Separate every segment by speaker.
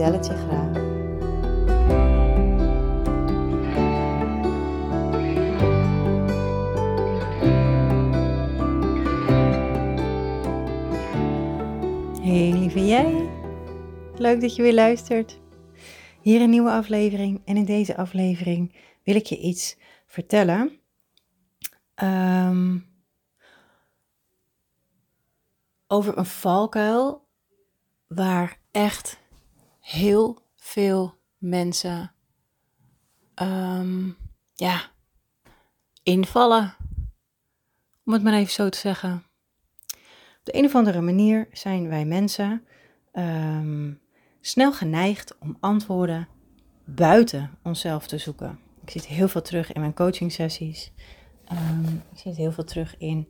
Speaker 1: vertel je graag. Hey lieve jij, leuk dat je weer luistert. Hier een nieuwe aflevering en in deze aflevering wil ik je iets vertellen. Ehm, over een valkuil waar echt heel veel mensen um, ja, invallen. Om het maar even zo te zeggen. Op de een of andere manier zijn wij mensen um, snel geneigd om antwoorden buiten onszelf te zoeken. Ik zie het heel veel terug in mijn coaching sessies. Um, ik zie het heel veel terug in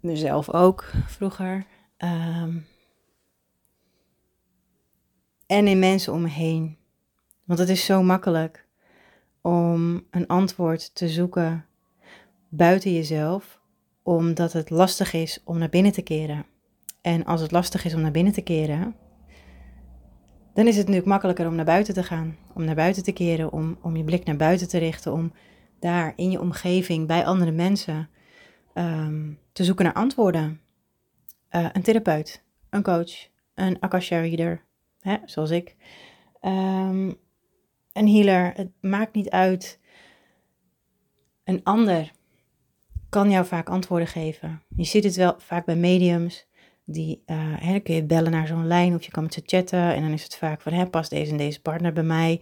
Speaker 1: mezelf ook vroeger. Um, en in mensen om me heen. Want het is zo makkelijk om een antwoord te zoeken buiten jezelf, omdat het lastig is om naar binnen te keren. En als het lastig is om naar binnen te keren, dan is het natuurlijk makkelijker om naar buiten te gaan. Om naar buiten te keren, om, om je blik naar buiten te richten, om daar in je omgeving, bij andere mensen, um, te zoeken naar antwoorden. Uh, een therapeut, een coach, een Akasha reader, hè, zoals ik. Um, een healer, het maakt niet uit. Een ander kan jou vaak antwoorden geven. Je ziet het wel vaak bij mediums. Die, uh, hè, kun je bellen naar zo'n lijn of je kan met ze chatten. En dan is het vaak van, hè, past deze en deze partner bij mij?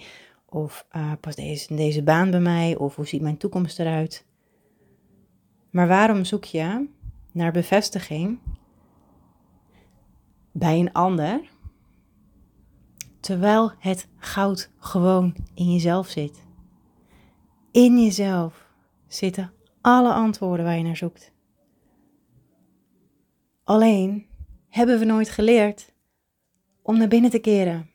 Speaker 1: Of uh, past deze en deze baan bij mij? Of hoe ziet mijn toekomst eruit? Maar waarom zoek je naar bevestiging bij een ander, terwijl het goud gewoon in jezelf zit? In jezelf zitten alle antwoorden waar je naar zoekt. Alleen hebben we nooit geleerd om naar binnen te keren.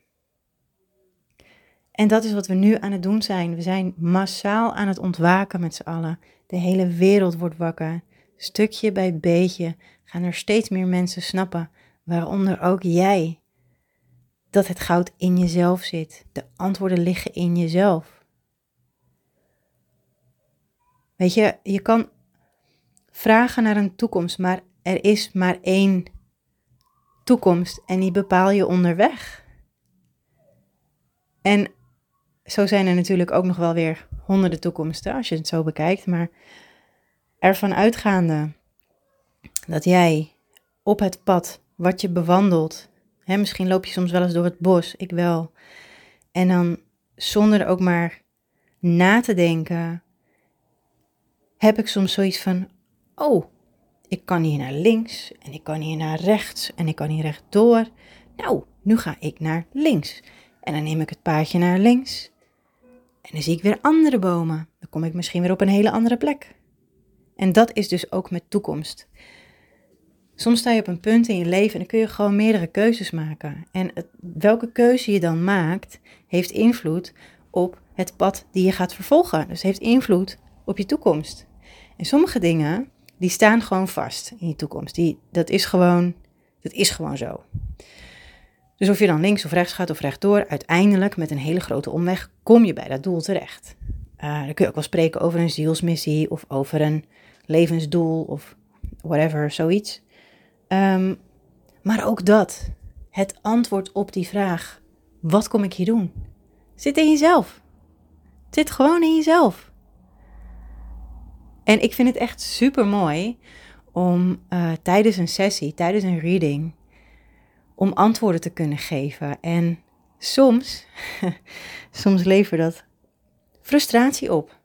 Speaker 1: En dat is wat we nu aan het doen zijn. We zijn massaal aan het ontwaken met z'n allen. De hele wereld wordt wakker. Stukje bij beetje gaan er steeds meer mensen snappen, waaronder ook jij, dat het goud in jezelf zit. De antwoorden liggen in jezelf. Weet je, je kan vragen naar een toekomst, maar er is maar één toekomst en die bepaal je onderweg. En zo zijn er natuurlijk ook nog wel weer honderden toekomsten als je het zo bekijkt, maar ervan uitgaande dat jij op het pad wat je bewandelt, hè, misschien loop je soms wel eens door het bos, ik wel, en dan zonder ook maar na te denken, heb ik soms zoiets van, oh, ik kan hier naar links en ik kan hier naar rechts en ik kan hier rechtdoor. Nou, nu ga ik naar links. En dan neem ik het paadje naar links. En dan zie ik weer andere bomen. Dan kom ik misschien weer op een hele andere plek. En dat is dus ook met toekomst. Soms sta je op een punt in je leven en dan kun je gewoon meerdere keuzes maken. En het, welke keuze je dan maakt, heeft invloed op het pad die je gaat vervolgen. Dus heeft invloed op je toekomst. En sommige dingen, die staan gewoon vast in je toekomst. Die, dat, is gewoon, dat is gewoon zo. Dus of je dan links of rechts gaat of rechtdoor, uiteindelijk met een hele grote omweg kom je bij dat doel terecht. Uh, dan kun je ook wel spreken over een zielsmissie of over een levensdoel of whatever, zoiets. Um, maar ook dat, het antwoord op die vraag, wat kom ik hier doen, zit in jezelf. Zit gewoon in jezelf. En ik vind het echt super mooi om uh, tijdens een sessie, tijdens een reading, om antwoorden te kunnen geven. En soms, soms levert dat frustratie op.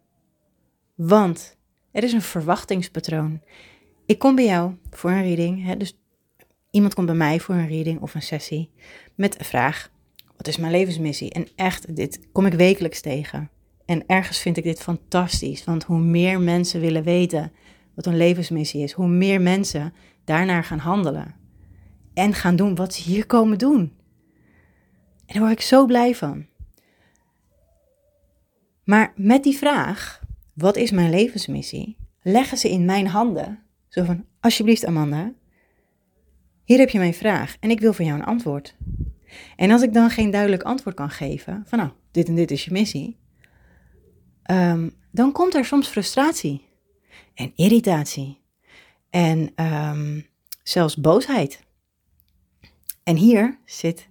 Speaker 1: Want er is een verwachtingspatroon. Ik kom bij jou voor een reading, hè, dus iemand komt bij mij voor een reading of een sessie met een vraag: Wat is mijn levensmissie? En echt, dit kom ik wekelijks tegen. En ergens vind ik dit fantastisch, want hoe meer mensen willen weten wat hun levensmissie is, hoe meer mensen daarnaar gaan handelen en gaan doen wat ze hier komen doen. En daar word ik zo blij van. Maar met die vraag, wat is mijn levensmissie, leggen ze in mijn handen. Zo van, alsjeblieft Amanda, hier heb je mijn vraag en ik wil van jou een antwoord. En als ik dan geen duidelijk antwoord kan geven, van nou, dit en dit is je missie, ehm, dan komt er soms frustratie en irritatie en ehm, zelfs boosheid. En hier zit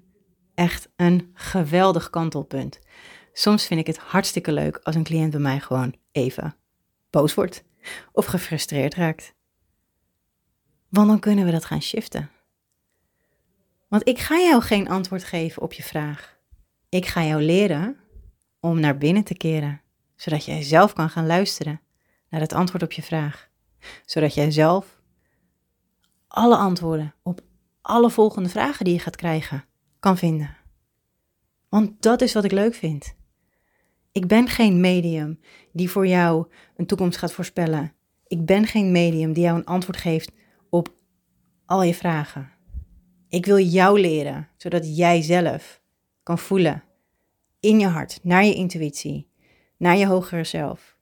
Speaker 1: echt een geweldig kantelpunt. Soms vind ik het hartstikke leuk als een cliënt bij mij gewoon even boos wordt of gefrustreerd raakt. Want dan kunnen we dat gaan shiften. Want ik ga jou geen antwoord geven op je vraag. Ik ga jou leren om naar binnen te keren, zodat jij zelf kan gaan luisteren naar het antwoord op je vraag. Zodat jij zelf alle antwoorden op alle volgende vragen die je gaat krijgen kan vinden. Want dat is wat ik leuk vind. Ik ben geen medium die voor jou een toekomst gaat voorspellen. Ik ben geen medium die jou een antwoord geeft op al je vragen. Ik wil jou leren, zodat jij zelf kan voelen in je hart, naar je intuïtie, naar je hogere zelf,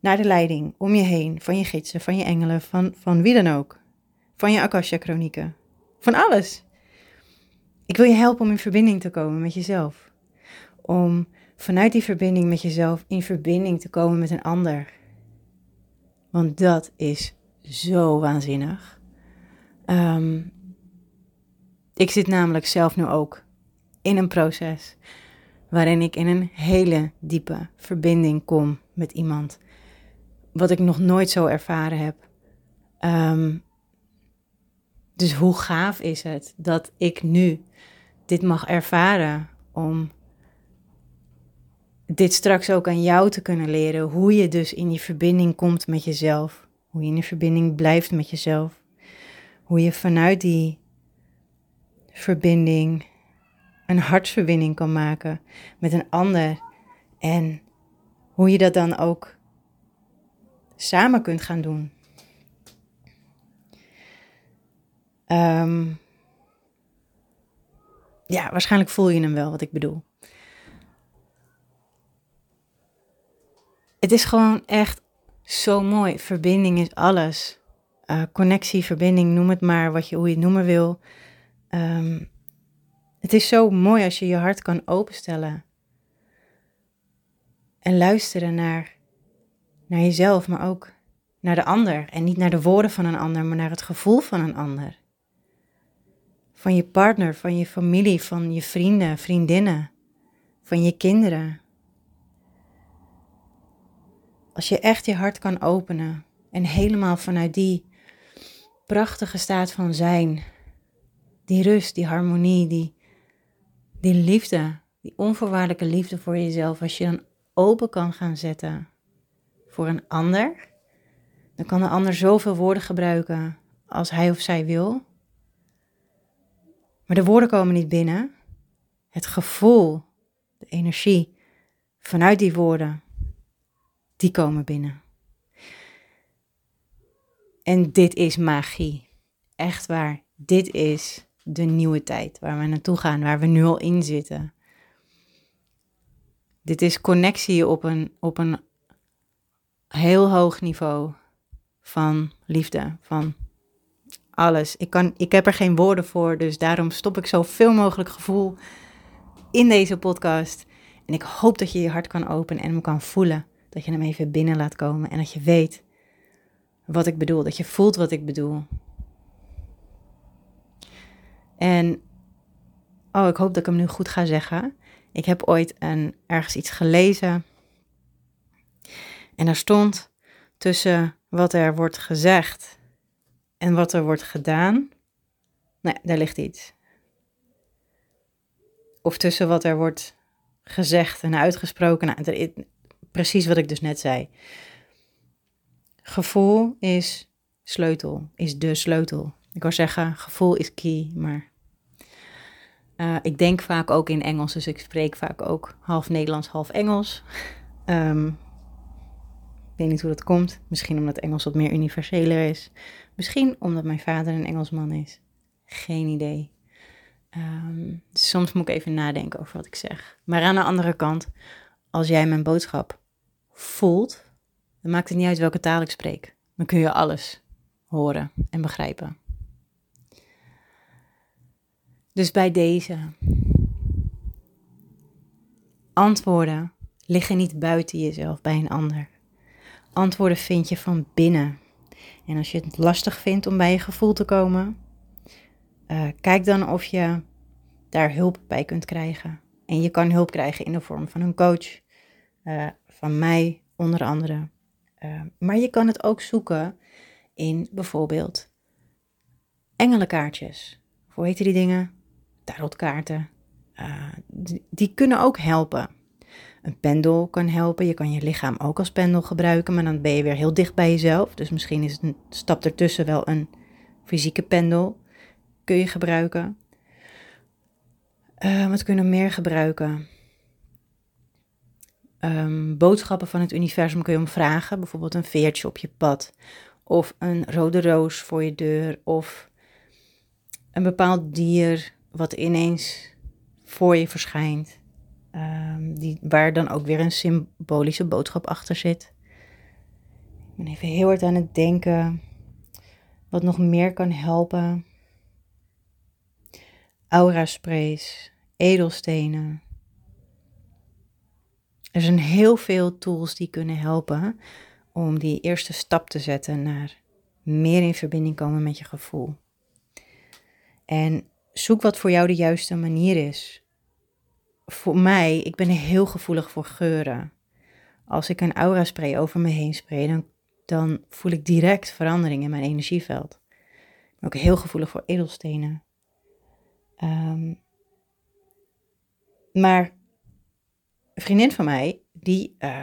Speaker 1: naar de leiding om je heen, van je gidsen, van je engelen, van, van wie dan ook, van je Akasha-chronieken, van alles. Ik wil je helpen om in verbinding te komen met jezelf, om vanuit die verbinding met jezelf in verbinding te komen met een ander. Want dat is zo waanzinnig. Um, ik zit namelijk zelf nu ook in een proces waarin ik in een hele diepe verbinding kom met iemand. Wat ik nog nooit zo ervaren heb. Um, dus hoe gaaf is het dat ik nu dit mag ervaren om dit straks ook aan jou te kunnen leren. Hoe je dus in die verbinding komt met jezelf. Hoe je in die verbinding blijft met jezelf. Hoe je vanuit die verbinding een hartsverbinding kan maken met een ander. En hoe je dat dan ook samen kunt gaan doen. Um, ja, waarschijnlijk voel je hem wel wat ik bedoel. Het is gewoon echt zo mooi. Verbinding is alles. Uh, connectie, verbinding, noem het maar wat je, hoe je het noemen wil. Um, het is zo mooi als je je hart kan openstellen. En luisteren naar, naar jezelf, maar ook naar de ander. En niet naar de woorden van een ander, maar naar het gevoel van een ander. Van je partner, van je familie, van je vrienden, vriendinnen, van je kinderen. Als je echt je hart kan openen en helemaal vanuit die prachtige staat van zijn, die rust, die harmonie, die, die liefde, die onvoorwaardelijke liefde voor jezelf, als je dan open kan gaan zetten voor een ander, dan kan de ander zoveel woorden gebruiken als hij of zij wil. Maar de woorden komen niet binnen. Het gevoel, de energie vanuit die woorden, die komen binnen. En dit is magie. Echt waar. Dit is de nieuwe tijd waar we naartoe gaan, waar we nu al in zitten. Dit is connectie op een, op een heel hoog niveau van liefde, van alles. Ik, kan, ik heb er geen woorden voor, dus daarom stop ik zoveel mogelijk gevoel in deze podcast. En ik hoop dat je je hart kan openen en hem kan voelen. Dat je hem even binnen laat komen en dat je weet wat ik bedoel. Dat je voelt wat ik bedoel. En, oh, ik hoop dat ik hem nu goed ga zeggen. Ik heb ooit een, ergens iets gelezen. En daar stond tussen wat er wordt gezegd en wat er wordt gedaan. Nou, daar ligt iets. Of tussen wat er wordt gezegd en uitgesproken. Nou, precies wat ik dus net zei. Gevoel is sleutel, is de sleutel. Ik wou zeggen, gevoel is key, maar Uh, ik denk vaak ook in Engels, dus ik spreek vaak ook half Nederlands, half Engels. Um, ik weet niet hoe dat komt. Misschien omdat Engels wat meer universeler is. Misschien omdat mijn vader een Engelsman is. Geen idee. Um, soms moet ik even nadenken over wat ik zeg. Maar aan de andere kant, als jij mijn boodschap voelt, dan maakt het niet uit welke taal ik spreek. Dan kun je alles horen en begrijpen. Dus bij deze antwoorden liggen niet buiten jezelf bij een ander. Antwoorden vind je van binnen. En als je het lastig vindt om bij je gevoel te komen, uh, kijk dan of je daar hulp bij kunt krijgen. En je kan hulp krijgen in de vorm van een coach, uh, van mij onder andere. Uh, maar je kan het ook zoeken in bijvoorbeeld engelenkaartjes. Hoe heten die dingen? Tarotkaarten. Die, die kunnen ook helpen. Een pendel kan helpen. Je kan je lichaam ook als pendel gebruiken, maar dan ben je weer heel dicht bij jezelf. Dus misschien is een stap ertussen wel een fysieke pendel. Kun je gebruiken. Uh, wat kunnen we meer gebruiken? Um, boodschappen van het universum kun je om vragen. Bijvoorbeeld een veertje op je pad. Of een rode roos voor je deur. Of een bepaald dier wat ineens voor je verschijnt. Um, die, waar dan ook weer een symbolische boodschap achter zit. Ik ben even heel hard aan het denken. Wat nog meer kan helpen. Aura sprays, edelstenen. Er zijn heel veel tools die kunnen helpen om die eerste stap te zetten naar meer in verbinding komen met je gevoel. En zoek wat voor jou de juiste manier is voor mij, ik ben heel gevoelig voor geuren. Als ik een aura spray over me heen spray, dan, voel ik direct verandering in mijn energieveld. Ik ben ook heel gevoelig voor edelstenen. Um, maar vriendin van mij, die, uh,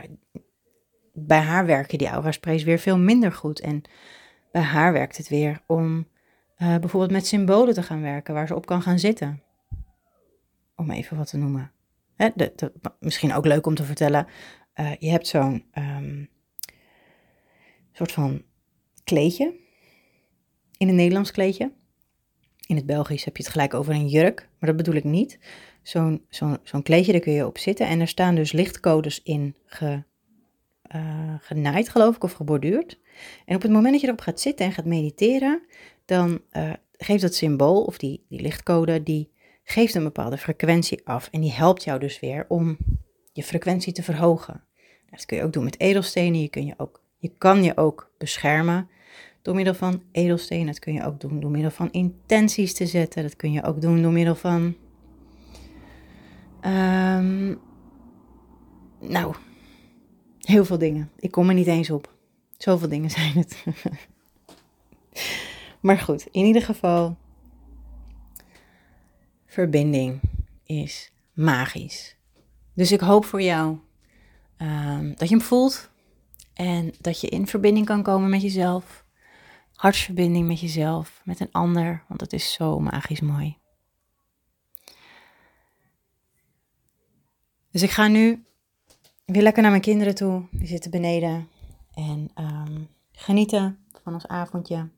Speaker 1: bij haar werken die aura sprays weer veel minder goed. En bij haar werkt het weer om uh, bijvoorbeeld met symbolen te gaan werken waar ze op kan gaan zitten. Om even wat te noemen. Hè, de, misschien ook leuk om te vertellen. Uh, je hebt zo'n um, soort van kleedje. In een Nederlands kleedje. In het Belgisch heb je het gelijk over een jurk, maar dat bedoel ik niet. Zo'n zo'n zo'n kleedje, daar kun je op zitten. En er staan dus lichtcodes in ge, uh, genaaid, geloof ik, of geborduurd. En op het moment dat je erop gaat zitten en gaat mediteren, dan uh, geeft dat symbool of die, die lichtcode, die geeft een bepaalde frequentie af en die helpt jou dus weer om je frequentie te verhogen. Dat kun je ook doen met edelstenen. Je, kun je, ook, je kan je ook beschermen door middel van edelstenen. Dat kun je ook doen door middel van intenties te zetten. Dat kun je ook doen door middel van. Um, nou, heel veel dingen. Ik kom er niet eens op. Zoveel dingen zijn het. maar goed, in ieder geval verbinding is magisch. Dus ik hoop voor jou um, dat je hem voelt en dat je in verbinding kan komen met jezelf. Hartsverbinding met jezelf, met een ander, want het is zo magisch mooi. Dus ik ga nu weer lekker naar mijn kinderen toe. Die zitten beneden. En um, genieten van ons avondje.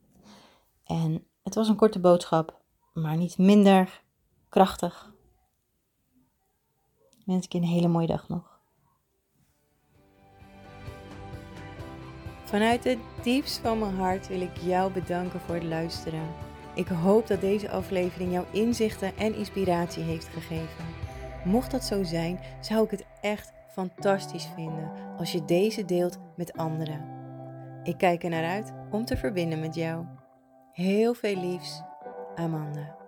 Speaker 1: En het was een korte boodschap, maar niet minder krachtig. Wens ik je een hele mooie dag nog. Vanuit het diepst van mijn hart wil ik jou bedanken voor het luisteren. Ik hoop dat deze aflevering jouw inzichten en inspiratie heeft gegeven. Mocht dat zo zijn, zou ik het echt fantastisch vinden als je deze deelt met anderen. Ik kijk er naar uit om te verbinden met jou. Heel veel liefs, Amanda.